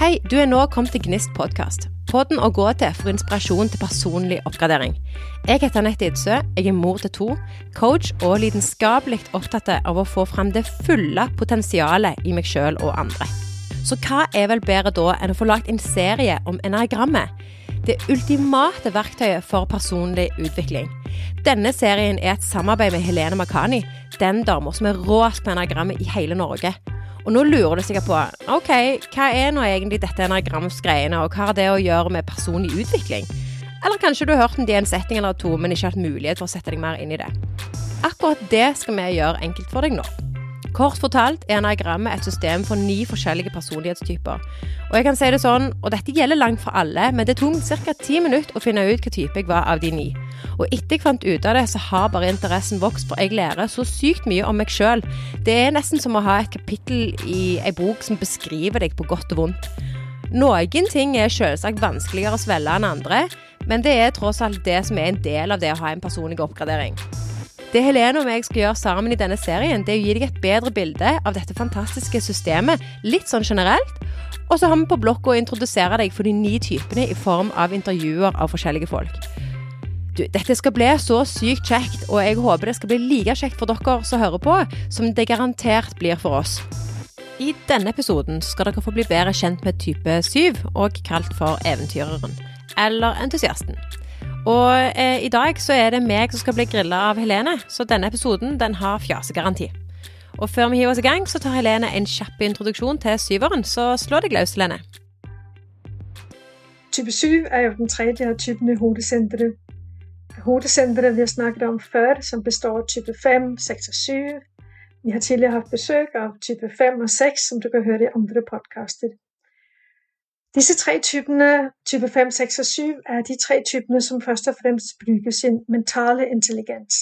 Hei, du er nå kommet til Gnist podkast. Podden å gå til for inspirasjon til personlig oppgradering. Jeg heter Anette Idsø, jeg er mor til to, coach og lidenskapelig opptatt av å få fram det fulle potensialet i meg sjøl og andre. Så hva er vel bedre da enn å få lagd en serie om enagrammet? Det ultimate verktøyet for personlig utvikling. Denne serien er et samarbeid med Helene Makani, den dama som er råest på enagrammet i hele Norge. Og nå lurer du sikkert på ok, hva er nå egentlig dette enagramsgreiene, og hva har det å gjøre med personlig utvikling? Eller kanskje du har hørt om det i en setting eller to, men ikke hatt mulighet for å sette deg mer inn i det. Akkurat det skal vi gjøre enkelt for deg nå. Kort fortalt er enagrammet et system for ni forskjellige personlighetstyper. Og jeg kan si det sånn, og dette gjelder langt fra alle, men det tok ca. ti minutter å finne ut hva type jeg var av de ni. Og etter jeg fant ut av det, så har bare interessen vokst, for jeg lærer så sykt mye om meg sjøl. Det er nesten som å ha et kapittel i ei bok som beskriver deg på godt og vondt. Noen ting er selvsagt vanskeligere å svelge enn andre, men det er tross alt det som er en del av det å ha en personlig oppgradering. Det Helene og meg skal gjøre sammen i denne serien, det er å gi deg et bedre bilde av dette fantastiske systemet, litt sånn generelt. Og så har vi på blokka å introdusere deg for de ni typene i form av intervjuer av forskjellige folk. Du, dette skal bli så sykt kjekt, og jeg håper det skal bli like kjekt for dere som hører på, som det garantert blir for oss. I denne episoden skal dere få bli bedre kjent med type 7, og kalt for eventyreren, eller entusiasten. Og eh, i dag så er det meg som skal bli grilla av Helene, så denne episoden den har fjasegaranti. Og før vi hiver oss i gang, så tar Helene en kjapp introduksjon til syveren, så slå deg løs, Helene. Type 7 er jo den tredje av typene hodesenteret. Hodesenteret vi har snakket om før, som består av type 5, 6 og 7. Vi har tidligere hatt besøk av type 5 og 6, som du kan høre i andre podkaster. Disse tre typene, type 5, 6 og 7, er de tre typene som først og fremst bruker sin mentale intelligens.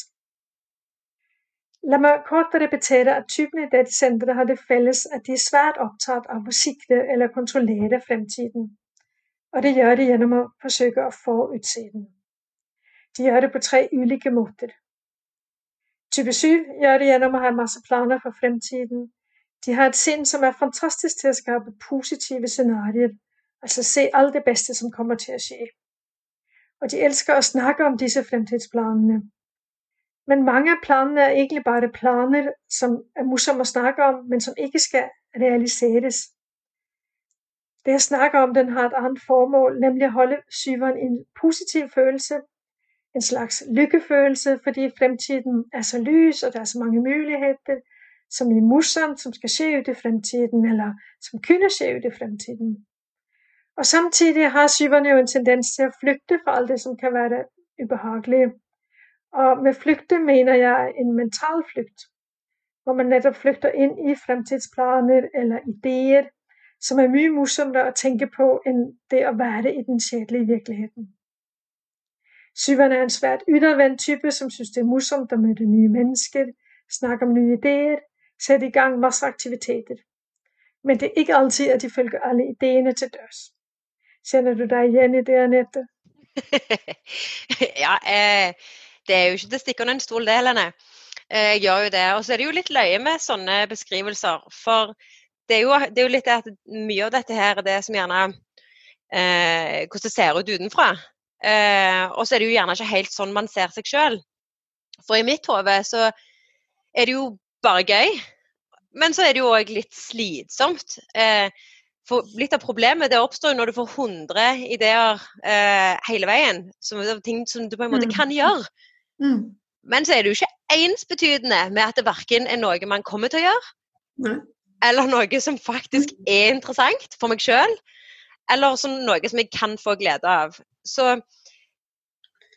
La meg kort repetere at typene i dette senteret har det felles at de er svært opptatt av å sikre eller kontrollere fremtiden. Og det gjør de gjennom å forsøke å forutse den. De gjør det på tre ulike måter. Type 7 gjør det gjennom å ha masse planer for fremtiden. De har et sinn som er fantastisk til å skape positive scenarioer Altså se alt det beste som kommer til å skje. Og de elsker å snakke om disse fremtidsplanene. Men mange av planene er egentlig bare planer som er morsomme å snakke om, men som ikke skal realiseres. Det jeg snakker om den har et annet formål, nemlig å holde syveren i en positiv følelse. En slags lykkefølelse fordi fremtiden er så lys, og det er så mange muligheter. som er morsomt som skal skje ut i fremtiden, eller som kunne skje ut i fremtiden. Og samtidig har syverne jo en tendens til å flykte fra alt det som kan være ubehagelige. Og med flykte mener jeg en mental flukt, hvor man nettopp flykter inn i fremtidsplaner eller ideer som er mye morsommere å tenke på enn det å være i den kjedelige virkeligheten. Syveren er en svært utadvendt type som syns det er morsomt å møte nye mennesker, snakke om nye ideer, sette i gang masse aktiviteter. Men det er ikke alltid at de følger alle ideene til dørs. Kjenner du deg igjen i det, Anette? ja, eh, det er jo ikke til å stikke under en stol, det, Helene. Eh, jeg gjør jo det. Og så er det jo litt løye med sånne beskrivelser. For det er jo, det er jo litt at mye av dette her er det som gjerne eh, Hvordan det ser ut utenfra. Eh, og så er det jo gjerne ikke helt sånn man ser seg sjøl. For i mitt hode så er det jo bare gøy. Men så er det jo òg litt slitsomt. Eh, for litt av problemet det oppstår når du får 100 ideer eh, hele veien. Som, ting som du på en måte mm. kan gjøre. Mm. Men så er det jo ikke ensbetydende med at det verken er noe man kommer til å gjøre, Nei. eller noe som faktisk mm. er interessant for meg sjøl, eller som noe som jeg kan få glede av. Så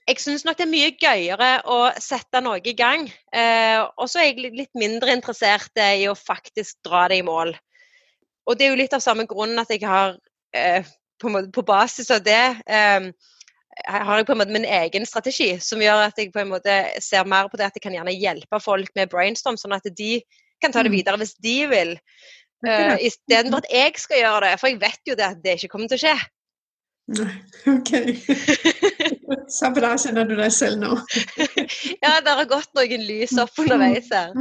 jeg syns nok det er mye gøyere å sette noe i gang. Eh, og så er jeg litt mindre interessert i å faktisk dra det i mål og det er jo litt av samme grunnen at jeg har eh, på, på, basis av det eh, har jeg på en måte min egen strategi som gjør at jeg på en måte ser mer på det at jeg kan gjerne hjelpe folk med brainstorm, sånn at de kan ta det mm. videre hvis de vil. Uh, Istedenfor at jeg skal gjøre det, for jeg vet jo det at det ikke kommer til å skje. Nei, OK. Så bra kjenner du deg selv nå. ja, det har gått noen lys opp underveis her.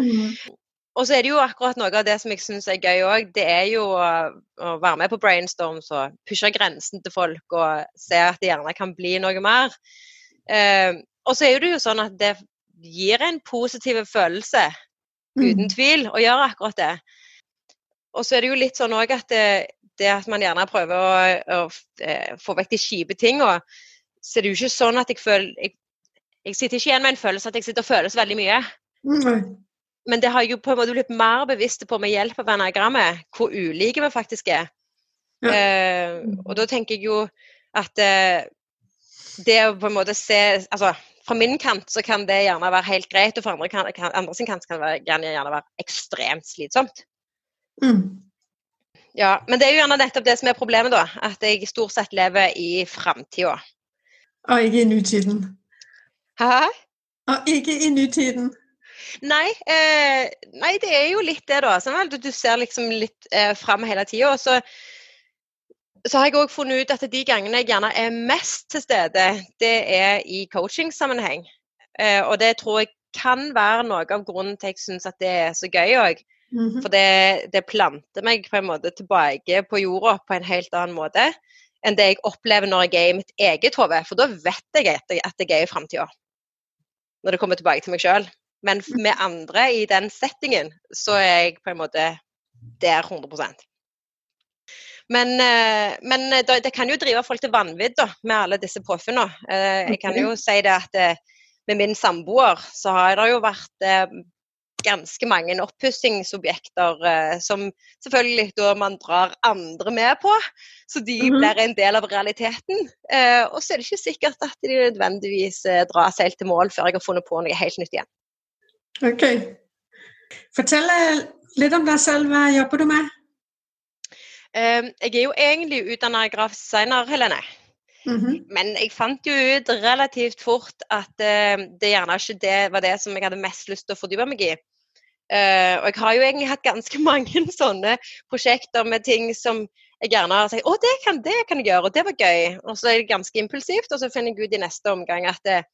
Og så er det jo akkurat noe av det som jeg syns er gøy òg. Det er jo å, å, være med på brainstorms og pushe grensen til folk og se at det gjerne kan bli noe mer. Eh, og så er det jo sånn at det gir en positiv følelse, mm. uten tvil, å gjøre akkurat det. Og så er det jo litt sånn òg at det, det, at man gjerne prøver å, å, eh, få vekk de kjipe tinga, så er det jo ikke sånn at jeg føler jeg, jeg sitter ikke igjen med en følelse at jeg sitter og føler så veldig mye. Mm. Men det har jeg jo på en måte blitt mer bevisst på med hjelp av enagrammet, hvor ulike vi faktisk er. Ja. Eh, og da tenker jeg jo at eh, det å på en måte se altså Fra min kant så kan det gjerne være helt greit, og for andre, kan, kan, andre sin kant kan det gjerne, gjerne være ekstremt slitsomt. Mm. Ja, Men det er jo gjerne nettopp det som er problemet, da. At jeg stort sett lever i framtida. Og ikke i nutiden. Hæ? Og ikke i nutiden. Nei, eh, nei, det er jo litt det, da. Sånn, du, ser liksom litt eh, fram hele tida. Så, så, har jeg òg funnet ut at de gangene jeg gjerne er mest til stede, det er i coachingsammenheng. Eh, og det tror jeg kan være noe av grunnen til at jeg syns at det er så gøy òg. Mm -hmm. For det, det, planter meg på en måte tilbake på jorda på en helt annen måte enn det jeg opplever når jeg er i mitt eget hode. For da vet jeg at jeg, at jeg er i framtida. Når det kommer tilbake til meg sjøl. Men med andre i den settingen, så er jeg på en måte der 100 men, eh, men det kan jo drive folk til vanvidd med alle disse påfunnene. Eh, jeg kan jo si det at eh, med min samboer så har det jo vært ganske mange oppussingsobjekter som selvfølgelig da man drar andre med på, så de mhm. blir en del av realiteten. Og så er det ikke sikkert at de nødvendigvis drar seg helt til mål før jeg har funnet på noe helt nytt igjen. Ok. Fortell litt om deg selv. Hva jobber du med? Um, jeg er jo egentlig utdanna grafisk designer, Helene. Mm -hmm. Men jeg fant jo ut relativt fort at uh, det gjerne ikke det var det som jeg hadde mest lyst til å fordype meg i. Uh, og jeg har jo egentlig hatt ganske mange sånne prosjekter med ting som jeg gjerne har sagt å, det kan, det kan jeg gjøre, og det var gøy. Og så er det ganske impulsivt, og så finner jeg ut i neste omgang at det,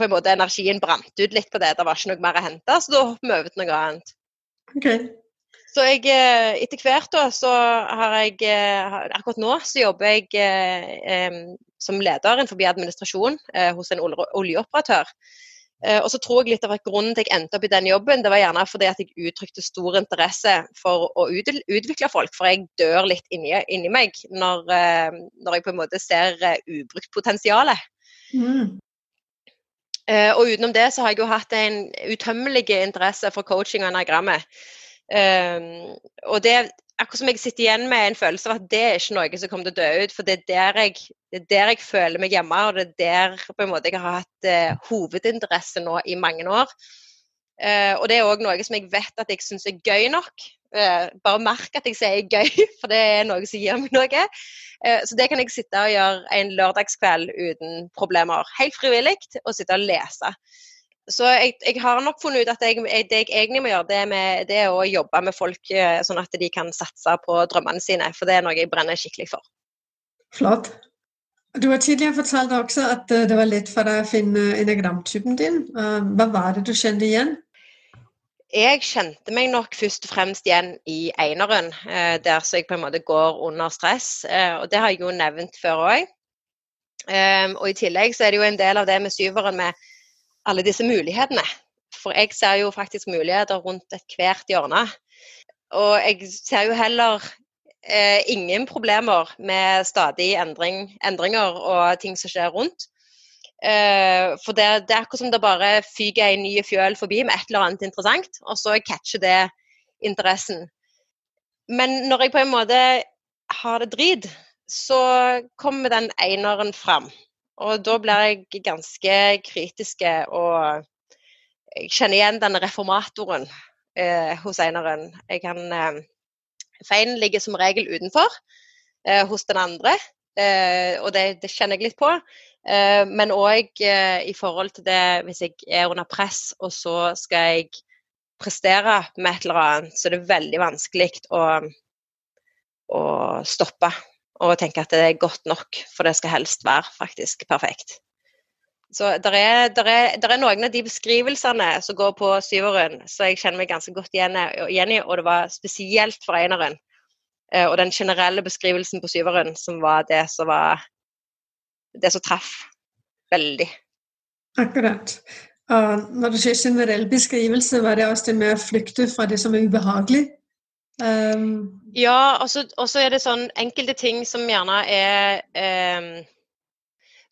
på en måte energien brant ut litt på det. Det var ikke noe mer å hente, så da hopper vi over til noe annet. Okay. Så jeg, eh, etter hvert da, så har jeg eh, Akkurat nå så jobber jeg eh, som leder innenfor administrasjon eh, hos en oljeoperatør. Eh, og så tror jeg litt av at Grunnen til jeg endte opp i den jobben, det var gjerne fordi at jeg uttrykte stor interesse for å utvikle folk. For jeg dør litt inni, inni meg når, eh, når, jeg på en måte ser ubrukt potensialet. Mm. Uh, og utenom det så har jeg jo hatt en utømmelig interesse for coaching og anagrammet. Um, og det akkurat som jeg sitter igjen med en følelse av at det er ikke noe som kommer til å dø ut. For det er der jeg, er der jeg føler meg hjemme, og det er der på en måte jeg har hatt eh, hovedinteresse nå i mange år. Uh, og det er òg noe som jeg vet at jeg syns er gøy nok. Uh, bare merk at jeg sier gøy, for det er noe som gir meg noe. Uh, så det kan jeg sitte og gjøre en lørdagskveld uten problemer. Helt frivillig, og sitte og lese. Så jeg, jeg, har nok funnet ut at jeg, det jeg egentlig må gjøre, det, med, det, er å jobbe med folk uh, sånn at de kan satse på drømmene sine. For det er noe jeg brenner skikkelig for. Flott. Du har tidligere fortalt også at det var lett for deg å finne enagramtypen din. Hva var det du kjente igjen? Jeg kjente meg nok først og fremst igjen i eineren, eh, der så jeg på en måte går under stress. Eh, og det har jeg jo nevnt før òg. Ehm, og i tillegg så er det jo en del av det med syveren med alle disse mulighetene. For jeg ser jo faktisk muligheter rundt ethvert hjørne. Og jeg ser jo heller eh, ingen problemer med stadig endring, endringer og ting som skjer rundt. Uh, for det, det, er akkurat som det bare fyker en ny fjøl forbi med et eller annet interessant, og så catcher det interessen. Men når jeg på en måte har det drit, så kommer den eineren fram. Og da blir jeg ganske kritiske og jeg kjenner igjen den reformatoren uh, hos eineren. Jeg kan uh, Feilen ligger som regel utenfor hos den andre, og det, det kjenner jeg litt på. Eh, men òg eh, i forhold til det hvis jeg er under press, og så skal jeg prestere med et eller annet, så er det veldig vanskelig å, å stoppe og tenke at det er godt nok, for det skal helst være faktisk perfekt. Så det er, er, er, noen av de beskrivelsene som går på syveren, så jeg kjenner meg ganske godt igjen i, og det var spesielt for eneren. Eh, og den generelle beskrivelsen på syveren som var det som var det som traff veldig. Akkurat. Og når du sier generell beskrivelse, var det også det med å flykte fra det som er ubehagelig? Um... Ja, og så er det sånn enkelte ting som gjerne er um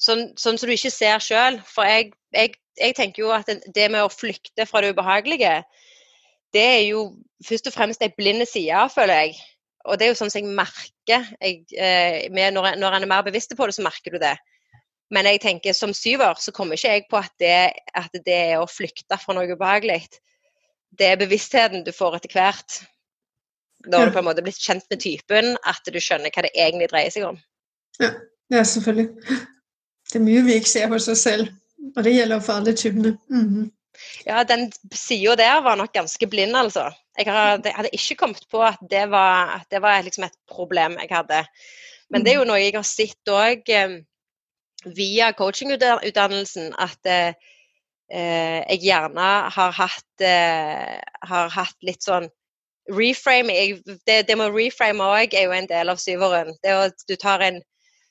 sånn, sånn som du ikke ser sjøl. For jeg, jeg, jeg, tenker jo at det med å flykte fra det ubehagelige, det er jo først og fremst ei blind side, føler jeg. Og det er jo sånn som jeg merker jeg, eh, når, når en er mer bevisst på det, så merker du det. Men jeg tenker som syver så kommer ikke jeg på at det, at det er å flykte fra noe ubehagelig. Det er bevisstheten du får etter hvert. Når du på en måte blitt kjent med typen, at du skjønner hva det egentlig dreier seg om. Ja, ja selvfølgelig. Det er mye vi ikke ser hos oss selv, og det gjelder for alle typene. Mm -hmm. Ja, den sida der var nok ganske blind, altså. Jeg hadde ikke kommet på at det var, at det var liksom et problem jeg hadde. Men det er jo noe jeg har sett òg eh, via coachingutdannelsen, at eh, jeg gjerne har hatt, eh, har hatt litt sånn reframing. Det, det med reframe òg er jo en del av syveren. Det er at du tar en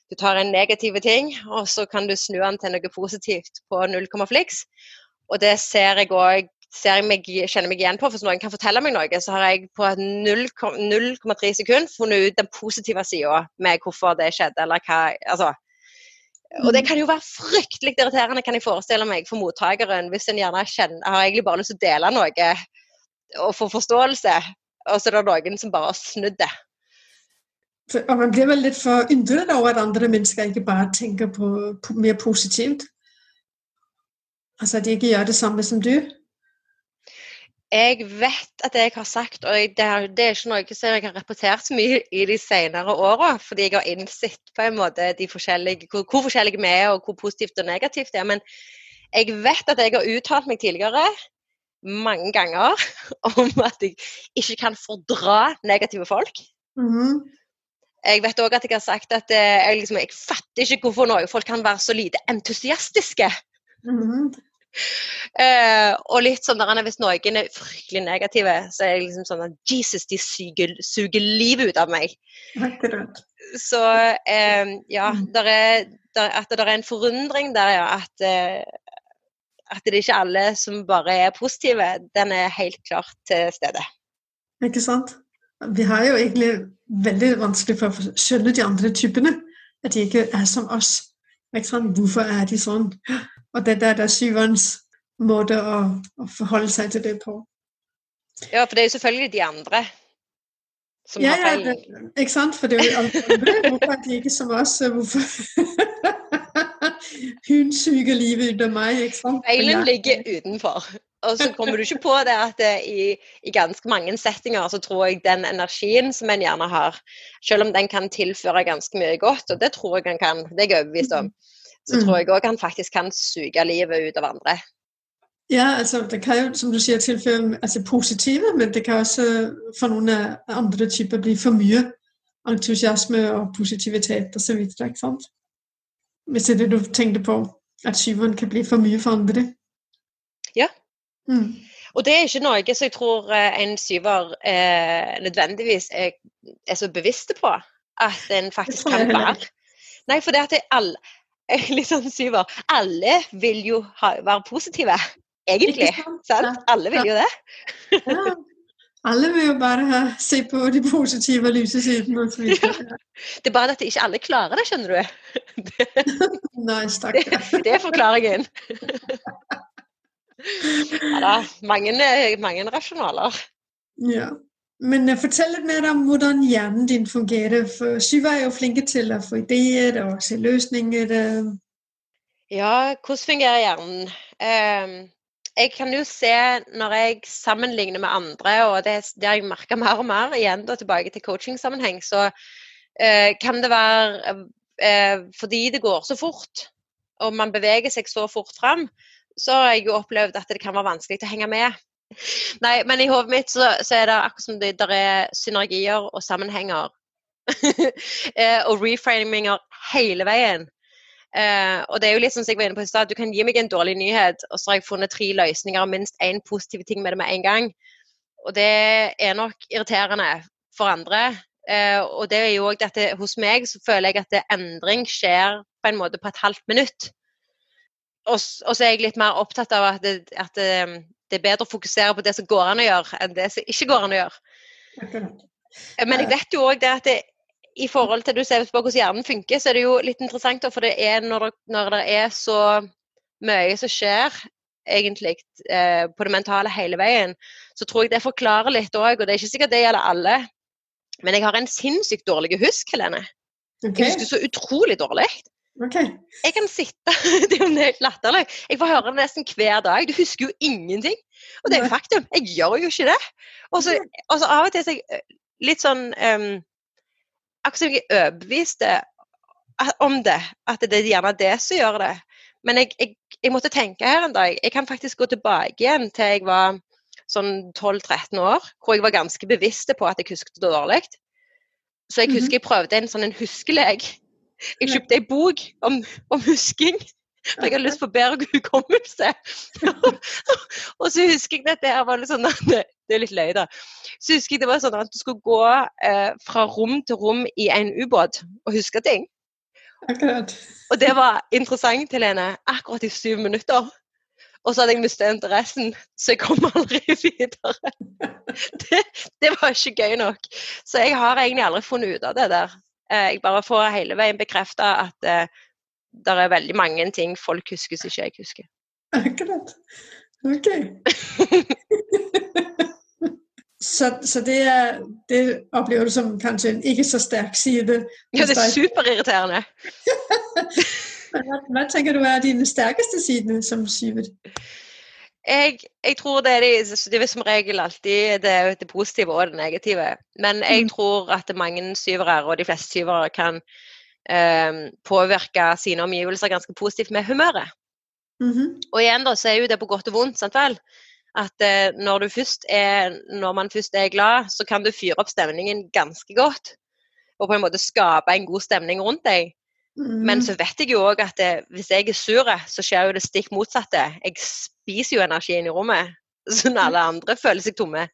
du tar en negativ ting, og så kan du snu den til noe positivt på null komma fliks. Og det ser jeg òg kjenner meg igjen på. For hvis noen kan fortelle meg noe, så har jeg på 0,3 sekund funnet ut den positive sida med hvorfor det skjedde, eller hva altså. Og det kan jo være fryktelig irriterende, kan jeg forestille meg, for mottakeren hvis en gjerne kjenner, har egentlig bare lyst til å dele noe og få forståelse, og så er det noen som bare har snudd det. Og man blir vel litt forundret over at andre mennesker ikke bare tenker på, på mer positivt. Altså at de ikke gjør det samme som du. Jeg vet at jeg har sagt, og det er, det er ikke noe som jeg har rapportert så mye i de senere åra, fordi jeg har innsett på en måte hvor, hvor forskjellige vi er, og hvor positivt og negativt det er. Men jeg vet at jeg har uttalt meg tidligere mange ganger om at jeg ikke kan fordra negative folk. Mm -hmm. Jeg vet òg at jeg har sagt at eh, jeg, liksom, jeg fatter ikke hvorfor noen folk kan være så lite entusiastiske. Mm -hmm. og litt sånn der hvis noen er fryktelig negative, så er det liksom sånn at Jesus, de suger, suger livet ut av meg. Akkurat. Så uh, ja, der er, der, at det er en forundring der, ja. At, uh, at det er ikke alle som bare er positive, den er helt klart til stede. Ikke sant? Vi har jo egentlig veldig vanskelig for å skjønne de andre typene. At de ikke er som oss. Hvorfor er de sånn? Og det der, er syverens måte å, å, forholde seg til det på. Ja, for det er jo selvfølgelig de andre som ja, har feil. Ja, det, ikke sant? For det er jo andre. Hvorfor er de ikke som oss? Hvorfor Hun suger livet ut av meg. ikke sant? Feilen ligger utenfor. Og så kommer du ikke på det at det i, i, ganske mange settinger så tror jeg den energien som en gjerne har, selv om den kan tilføre ganske mye godt, og det tror jeg en kan, det er jeg overbevist om, så mm. tror jeg òg han faktisk kan suge livet ut av andre. Ja, altså det kan jo, som du sier, tilføre altså, positive, men det kan også for noen andre typer bli for mye entusiasme og positivitet osv. ikke sant? Hvis det er det du tenkte på, at syveren kan bli for mye for andre. Ja, Mm. Og det er ikke noe som jeg tror eh, en syver eh, nødvendigvis er, er, så bevisste på at en faktisk kan være. Nei, for det at det er alle, litt sånn syver, alle vil jo ha, være positive, egentlig. Sant? Alle vil jo det. ja. Alle vil jo bare se på de positive lyse sidene osv. Ja. Det er bare at ikke alle klarer det, skjønner du. Det, Nei, stakkar. Det, det er forklaringen. Ja da, mange, mange rasjonaler. Ja. Men uh, fortell litt mer om hvordan hjernen din fungerer. For Syva er jo flinke til å få ideer og se løsninger. Uh. Ja, hvordan fungerer hjernen? Jeg kan jo se når jeg sammenligner med andre, og det, har jeg merka mer og mer, igjen da tilbake til coachingsammenheng, så uh, kan det være fordi det går så fort, og man beveger seg så fort fram, så har jeg jo opplevd at det kan være vanskelig å henge med. Nei, men i hodet mitt så, så, er det akkurat som det der er synergier og sammenhenger. Eh, og reframinger hele veien. Uh, og det er jo litt som jeg var inne på i stad, Du kan gi meg en dårlig nyhet, og så har jeg funnet tre løsninger og minst én positiv ting med det med en gang. Og det er nok irriterende for andre. Uh, og det er jo òg dette hos meg så føler jeg at endring skjer på en måte på et halvt minutt. Og, og så er jeg litt mer opptatt av at, det, at det, det, er bedre å fokusere på det som går an å gjøre, enn det som ikke går an å gjøre. Men jeg vet jo òg det at det, i forhold til du ser på hvordan hjernen funker, så er det jo litt interessant, for det er når det, når det er så mye som skjer egentlig eh, på det mentale hele veien, så tror jeg det forklarer litt òg. Og det er ikke sikkert det gjelder alle. Men jeg har en sinnssykt dårlig husk, Helene. Okay. Jeg husker så utrolig dårlig. Okay. Jeg kan sitte Det er jo helt latterlig. Jeg får høre det nesten hver dag. Du husker jo ingenting. Og det er jo faktum. Jeg gjør jo ikke det. Og så, av og til så jeg eh, litt sånn um, akkurat som jeg er overbevist om det, at det er gjerne det som gjør det. Men jeg, jeg, jeg, måtte tenke her en dag. Jeg kan faktisk gå tilbake igjen til jeg var sånn 12-13 år, hvor jeg var ganske bevisst på at jeg husket dårlig. Så jeg husker mhm. jeg prøvde en sånn en huskelek. Jeg kjøpte ei bok om, om husking. For jeg hadde lyst på bedre hukommelse. og så husker jeg at det var litt sånn det, det er litt løye, da. Så husker jeg det var sånn at du skulle gå eh, fra rom til rom i en ubåt og huske ting. Akkurat. Og det var interessant, Helene, akkurat i syv minutter. Og så hadde jeg mistet interessen, så jeg kom aldri videre. Det, det, var ikke gøy nok. Så jeg har egentlig aldri funnet ut av det der. Eh, jeg bare får hele veien bekrefta at eh, det er veldig mange ting folk husker som ikke jeg husker. Akkurat. Ok. så, så det, er, det, opplever du som kanskje en ikke så sterk side? Ja, det er superirriterende. hva, hva, tenker du er dine sterkeste sider som syver? Jeg, jeg, tror det er, de, det er som regel alltid det, det, positive og det negative. Men jeg mm. tror at mange syvere, og de fleste syvere, kan eh, påvirke sine omgivelser ganske positivt med humøret. Mm -hmm. Og igjen da, så er jo det på godt og vondt. sant vel? At eh, når, er, når, man først er glad, så kan du fyre opp stemningen ganske godt. Og på en måte skape en god stemning rundt deg. Mm. Men så vet jeg jo òg at det, hvis jeg er sur, så skjer jo det stikk motsatte. Jeg spiser jo energien i rommet, sånn alle andre føler seg tomme.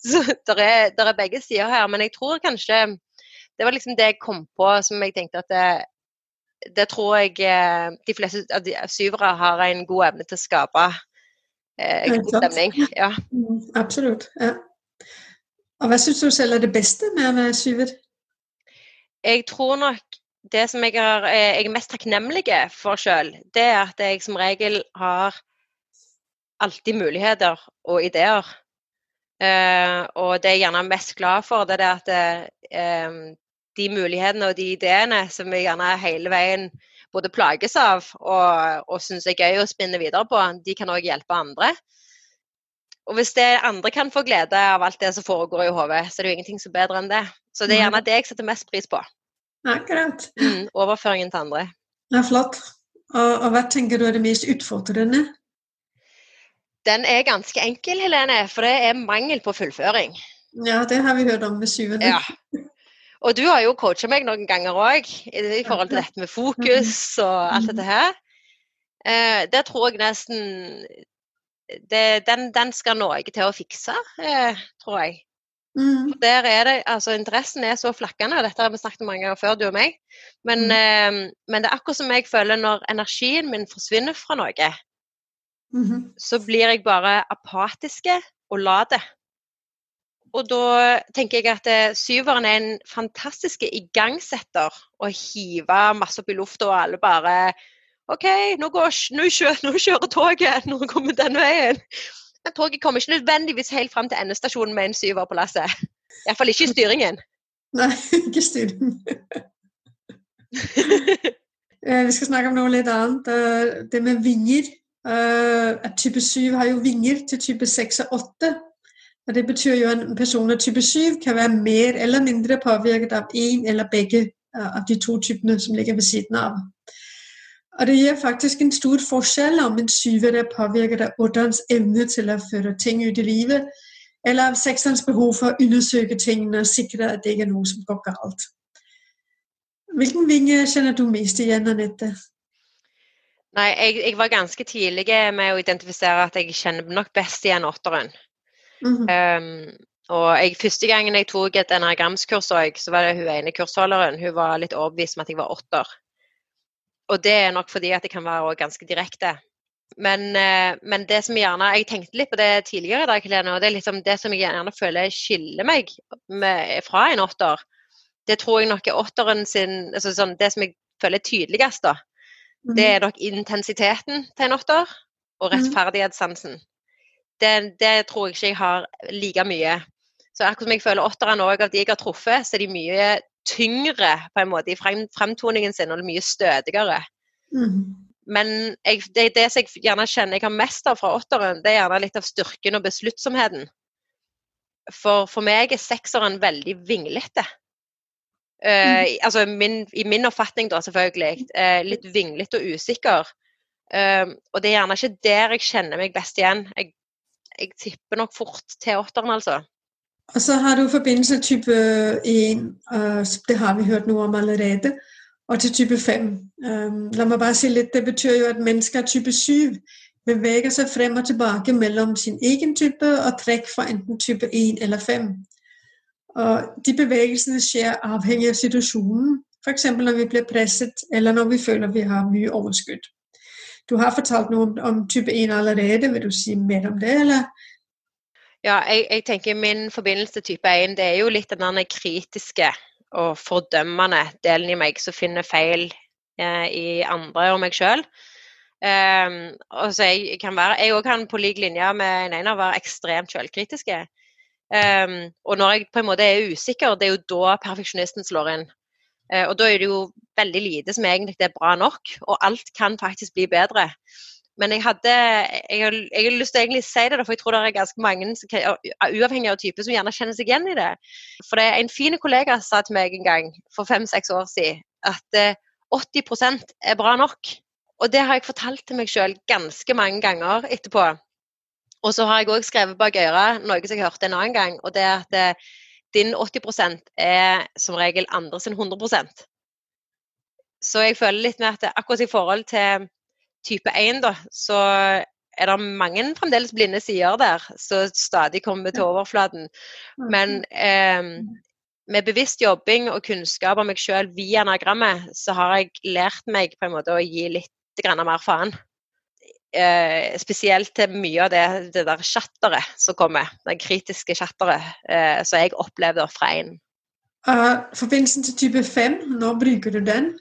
Så det er, er, begge sider her. Men jeg tror kanskje det var liksom det jeg kom på som jeg tenkte at det, det tror jeg eh, de fleste av de syvere har en god evne til å skape eh, god stemning. Ja. Mm, absolutt. Ja. Og hva syns du selv er det beste med å være syver? Jeg tror nok det som jeg, har, eh, jeg er mest takknemlig for sjøl, det er at jeg som regel har alltid muligheter og ideer. Eh, og det jeg gjerne er mest glad for, det er at uh, de mulighetene og de ideene som vi gjerne hele veien både plages av og, og syns er gøy å spinne videre på, de kan òg hjelpe andre. Og hvis det andre kan få glede av alt det som foregår i hodet, så er det jo ingenting som er bedre enn det. Så det er gjerne det jeg setter mest pris på. Akkurat. Mm, overføringen til andre. Ja, flott. Og, og hva tenker du er det mest utfordrende? Den er ganske enkel, Helene, for det er mangel på fullføring. Ja, det har vi hørt om med syvende. Ja. Og du har jo coacha meg noen ganger òg i, i forhold til dette med fokus og alt dette her. Eh, der tror jeg nesten det, den, den, skal noe til å fikse, eh, tror jeg. Mm. Der er det, altså Interessen er så flakkende, dette har vi snakket om mange ganger før, du og meg. Men, mm. eh, men, det er akkurat som jeg føler når energien min forsvinner fra noe, mm -hmm. så blir jeg bare apatiske og later. Og da tenker jeg at eh, syveren er en fantastisk igangsetter. Å hive masse opp i lufta, og alle bare OK, nå, går, nå, kjører, nå kjører toget nå kommer den veien. Men toget kommer ikke nødvendigvis helt fram til endestasjonen med en syver på lasset. Iallfall ikke i styringen. Nei, ikke styringen. Eh, vi skal snakke om noe litt annet. Eh, det med vinger. At type 7 har jo vinger til type 6 og 8. Og det betyr jo at en person av type 7 kan være mer eller mindre påvirket av én eller begge av de to typene som ligger ved siden av. Og det gir faktisk en stor forskjell om en syver der påvirket av åtterens evne til å føre ting ut i livet, eller av sekserens behov for å undersøke tingene og sikre at det ikke er noe som går galt. Hvilken vinge kjenner du mest igjen, Anette? Nei, jeg, jeg, var ganske tidlig med å identifisere at jeg kjenner nok best igjen åtteren. Mm -hmm. um, og jeg, første gangen jeg tok et enagramskurs så var det hun ene kursholderen. Hun var litt overbevist om at jeg var åtter. Og det er nok fordi at det kan være ganske direkte. Men, uh, men, det som gjerne Jeg tenkte litt på det tidligere i dag, Helene, og det er liksom det som jeg gjerne føler skiller meg med, fra en åtter. Det tror jeg nok er åtteren sin altså sånn, Det som jeg føler er tydeligst, da det mhm. er nok intensiteten til en åtter og mhm. rettferdighetssansen. Det, det, tror jeg ikke jeg har like mye. Så akkurat som jeg føler åtterne òg, av de jeg har truffet, så er de mye tyngre på en måte i frem, fremtoningen sin, og mye stødigere. Mm. Men jeg, det, det som jeg gjerne kjenner jeg har mest av fra åtteren, det er gjerne litt av styrken og besluttsomheten. For, for meg er sekseren veldig vinglete. Uh, altså min, I min oppfatning, da, selvfølgelig. Uh, litt vinglete og usikker. Uh, og det er gjerne ikke der jeg kjenner meg best igjen. Jeg, jeg tipper nok fort til åtteren, altså. Og så har du forbindelse type 1, og det har vi hørt noe om allerede, og til type 5. Um, la meg bare si litt, Det betyr jo at mennesker type 7 beveger seg frem og tilbake mellom sin egen type og trekk fra enten type 1 eller 5. Og de bevegelsene skjer avhengig av situasjonen, f.eks. når vi blir presset, eller når vi føler vi har mye overskudd. Du har fortalt noe om type 1 allerede, vil du si mer om det, eller? Ja, jeg, jeg, tenker min forbindelse til type 1 det er jo litt den kritiske og fordømmende delen i meg som finner feil eh, i andre og meg sjøl. Um, ehm, og jeg kan være, jeg òg kan på lik linje med en ener være ekstremt sjølkritiske. Um, og når jeg på en måte er usikker, det er jo da perfeksjonisten slår inn. Uh, og da er det jo veldig lite som egentlig er bra nok, og alt kan faktisk bli bedre. Men jeg hadde jeg jeg har lyst til å egentlig si det, for jeg tror det er ganske mange, uavhengig av type, som gjerne kjenner seg igjen i det. For det er en fin kollega sa til meg en gang for fem-seks år siden at uh, 80% er bra nok. Og det har jeg fortalt til meg sjøl ganske mange ganger etterpå. Og så har jeg òg skrevet bak øret noe som jeg hørte en annen gang, og det er at eh, din 80% er som regel andres sin 100% Så jeg føler litt med at akkurat i forhold til type 1, da, så er det mange fremdeles blinde sider der som stadig kommer til overflaten. Men eh, med bevisst jobbing og kunnskap om meg sjøl via anagrammet, så har jeg lært meg på en måte å gi litt mer faen eh, spesielt til mye av det, det der chatteret som kommer, det kritiske chatteret, eh, som jeg opplevde fra en. Uh, forbindelsen til type 5, når bruker du den?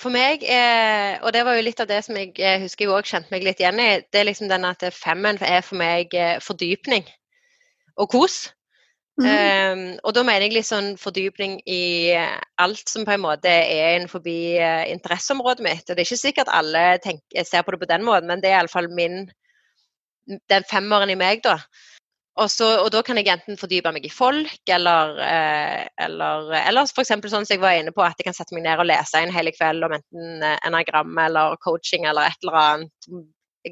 For meg, eh, og det var jo litt av det som jeg, eh, husker jeg òg kjente meg litt igjen i, det er liksom den at femmen er for meg eh, fordypning og kos. Mm. Um, og da mener jeg litt sånn fordypning i alt som på en måte er innenfor uh, interesseområdet mitt. Og det er ikke sikkert alle tenker, ser på det på den måten, men det er iallfall min den femmeren i meg, da. Og, så, og, da kan jeg enten fordype meg i folk, eller, eh, eller, eller f.eks. sånn som jeg var inne på, at jeg kan sette meg ned og lese en hele kveld om enten enagram eller coaching eller et eller annet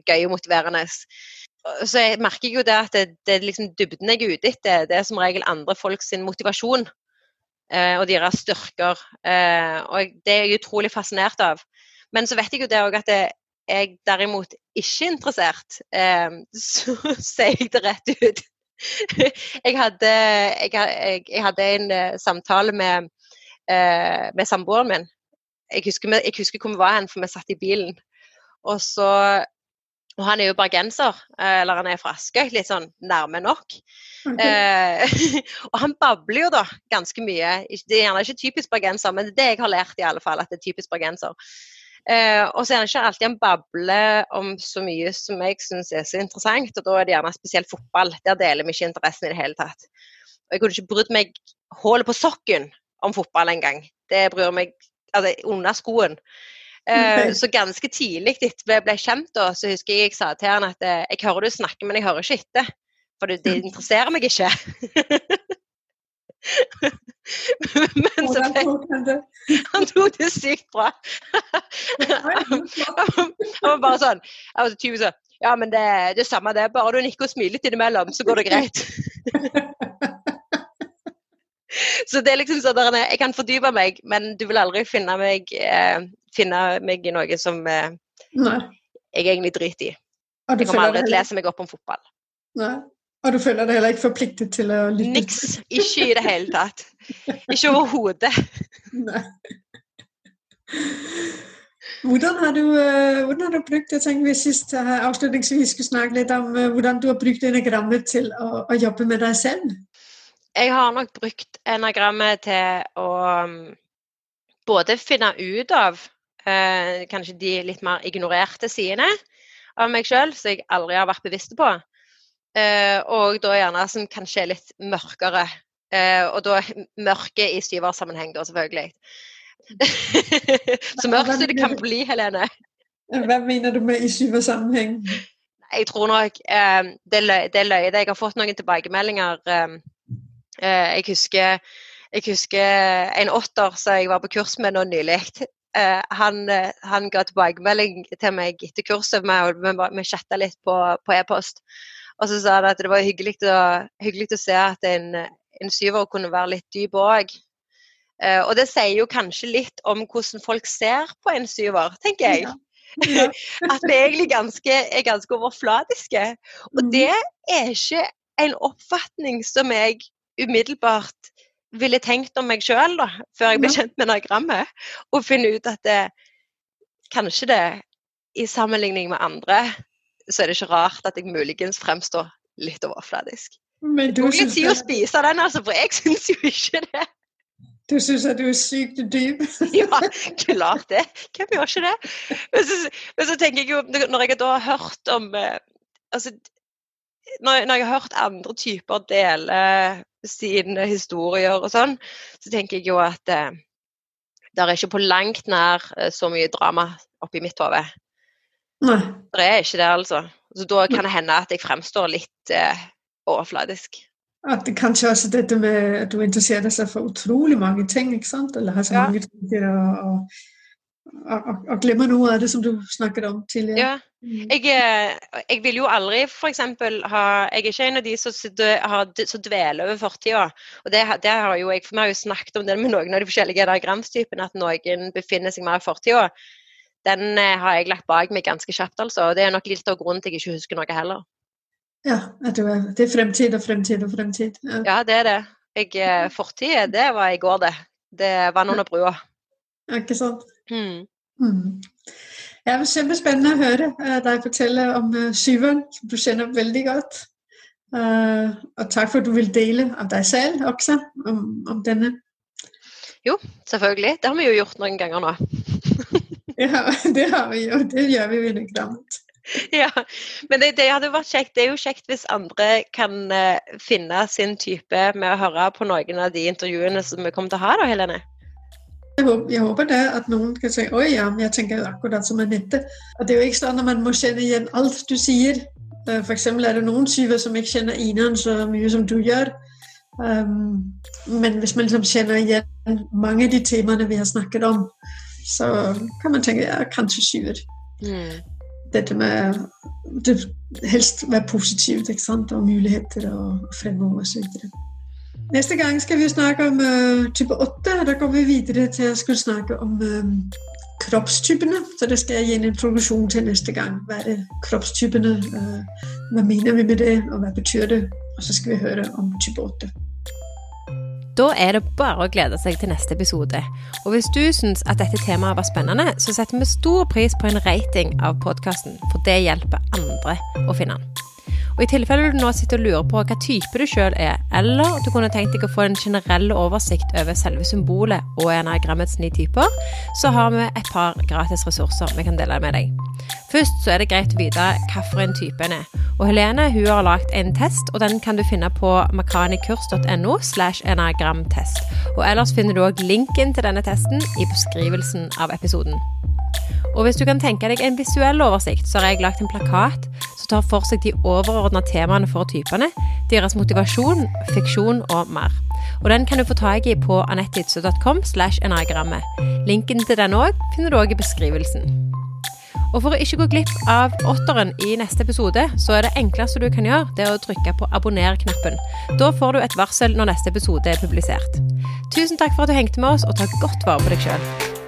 gøy og motiverende så jeg merker jo det at det, det er liksom dybden jeg er ute etter. Det er som regel andre folk sin motivasjon eh, og deres styrker. Eh, og det er jeg utrolig fascinert av. Men så vet jeg jo det òg at jeg er derimot ikke interessert. Eh, så sier jeg det rett ut. Jeg, hadde, jeg, jeg, jeg hadde, en uh, samtale med, uh, med samboeren min. Jeg husker, jeg husker hvor vi var hen, for vi satt i bilen. Og så og han er jo bergenser, eh, eller han er fra Askøy, litt sånn nærme nok. Okay. Eh, og han babler jo da ganske mye. Det er gjerne ikke typisk bergenser, men det er det jeg har lært i alle fall, at det er typisk bergenser. Eh, og så er det ikke alltid han babler om så mye som jeg syns er så interessant, og da er det gjerne spesielt fotball. Der deler vi ikke interessen i det hele tatt. Og jeg kunne ikke brydd meg hullet på sokken om fotball engang. Det bryr meg altså, under skoen. Eh, så ganske tidlig etter vi ble kjent, da, så husker jeg jeg sa til han at eh, jeg hører du snakker, men jeg hører ikke etter. For det, det interesserer meg ikke. men så Han tok det sykt bra. han var bare sånn var typisk sånn Ja, men det, er det samme det. Bare du nikker og smiler litt innimellom, så går det greit. så det er liksom sånn Jeg kan fordype meg, men du vil aldri finne meg, eh, finne meg i noe som, eh, jeg egentlig driter i. Du kommer aldri til å lese meg opp om fotball. nei. Og du føler deg heller ikke forpliktet til å lytte? Niks. Ikke i det hele tatt. Ikke overhodet. Hvordan har du, eh, hvordan har du brukt jeg tenker vi sist eh, avslutningsvis skulle snakke litt om eh, hvordan du har brukt enagrammet til å, å jobbe med deg selv? Jeg har nok brukt enagrammet til å um, både finne ut av eh, kanskje de litt mer ignorerte sidene av meg sjøl, som jeg aldri har vært bevisst på. Eh, og da gjerne som kanskje er litt mørkere. Eh, og da mørke i syversammenheng, da, selvfølgelig. Så mørkt som det kan bli, Helene. Hva mener du med i syversammenheng? Jeg tror nok eh, det, løy, det. Jeg har fått noen tilbakemeldinger. Eh, eh, jeg, husker, jeg husker en åtter som jeg var på kurs med nå nylig. Eh, han, han, ga tilbakemelding til meg etter kurset. Vi chatta litt på, på e-post. Og så sa han at det var hyggelig å, hyggelig å se at en, en syver kunne være litt dyp òg. Uh, og det sier jo kanskje litt om hvordan folk ser på en syver, tenker jeg. Ja. Ja. At vi egentlig ganske, er ganske overfladiske. Og Mhm. det er ikke en oppfatning som jeg umiddelbart ville tenkt om meg sjøl, før jeg ble kjent med diagrammet. Og finne ut at det, kanskje det, i sammenligning med andre, så er det ikke rart at jeg muligens fremstår litt overfladisk. Men Det du tok litt tid å spise den, altså, for jeg syns jo ikke det. du syns at du er sykt dyp? Ja, klart det. Hvem gjør ikke det? Men så, men så tenker jeg jo, når jeg da har hørt om eh, altså, når, når jeg har hørt andre typer dele sine historier og sånn, så tenker jeg jo at eh, det er ikke på langt nær eh, så mye drama oppi mitt hode. Nei. Det er ikke det, altså. Så da kan det hende at jeg fremstår litt eh, overfladisk. At det kanskje også dette med at du interesserer deg for utrolig mange ting, ikke sant? Eller har så Ja. mange tanker og, og, og, og glemmer noe av det som du snakket om tidligere. Ja. Mm. Jeg, eh, jeg vil jo aldri f.eks. ha Jeg er ikke en av de som, som dveler over fortida. Og det, det har jo jeg, for vi har jo snakket om det med noen av de forskjellige diagramstypene, at noen befinner seg mer i fortida. Den eh, har jeg lagt bak meg ganske kjapt, altså. Det er nok litt av grunnen til at jeg ikke husker noe heller. Ja, det er fremtid og fremtid og fremtid. Ja. Ja, det er det. Jeg, fortid, Fortida, det var i går, det. Det er vann under brua. Ikke sant? Mm. Mm. Ja, det var kjempespennende å høre eh, deg fortelle om syveren, som du kjenner veldig godt. Uh, og takk for at du vil dele av deg selv også, om, om denne. Selvfølgelig. Det har vi jo gjort noen ganger nå. Ja, det har vi jo. Det gjør vi jo i. Ja, men det, det hadde vært kjekt. Det er jo kjekt hvis andre kan eh, finne sin type med å høre på noen av de intervjuene som vi kommer til å ha, da, Helene. Jeg håper, jeg håper det at noen kan si oi, ja, men jeg tenker akkurat som Anette. Og det er jo ikke sånn at man må kjenne igjen alt du sier. F.eks. For eksempel er det noen syver som ikke kjenner Inan så mye som du gjør. Um, men hvis man liksom kjenner igjen mange av de temaene vi har snakket om, så kan man tenke ja, kanskje syver. Mm. Dette med det helst være positivt, ikke sant? og muligheter og fremover videre. Neste gang skal vi snakke om uh, type 8. Da går vi videre til å skulle snakke om um, kroppstypene. Så det skal jeg gi en introduksjon til neste gang. Hva er det kroppstypene? Uh, hva mener vi med det, og hva betyr det? Og så skal vi høre om type 8. Da er det bare å glede seg til neste episode. Og hvis du syns at dette temaet var spennende, så setter vi stor pris på en rating av podkasten, for det hjelper andre å finne den. Og I tilfelle du nå sitter og lurer på hva type du sjøl er, eller du kunne tenkt deg å få en generell oversikt over selve symbolet og enagrammets ni typer, så har vi et par gratis ressurser vi kan dele med deg. Først så er det greit å vite hvilken type en er. Og Helene hun har lagd en test, og den kan du finne på makanikurs.no. Og ellers finner du òg linken til denne testen i beskrivelsen av episoden. Og hvis du kan tenke deg en visuell oversikt, så har jeg lagt en plakat som tar for seg de overordna temaene for typene, deres motivasjon, fiksjon og mer. Og den kan du få tak i på enagrammet. Linken til den òg finner du òg i beskrivelsen. Og for å ikke gå glipp av åtteren i neste episode, så er det enkleste du kan gjøre, det er å trykke på abonner-knappen. Da får du et varsel når neste episode er publisert. Tusen takk for at du hengte med oss, og ta godt vare på deg sjøl.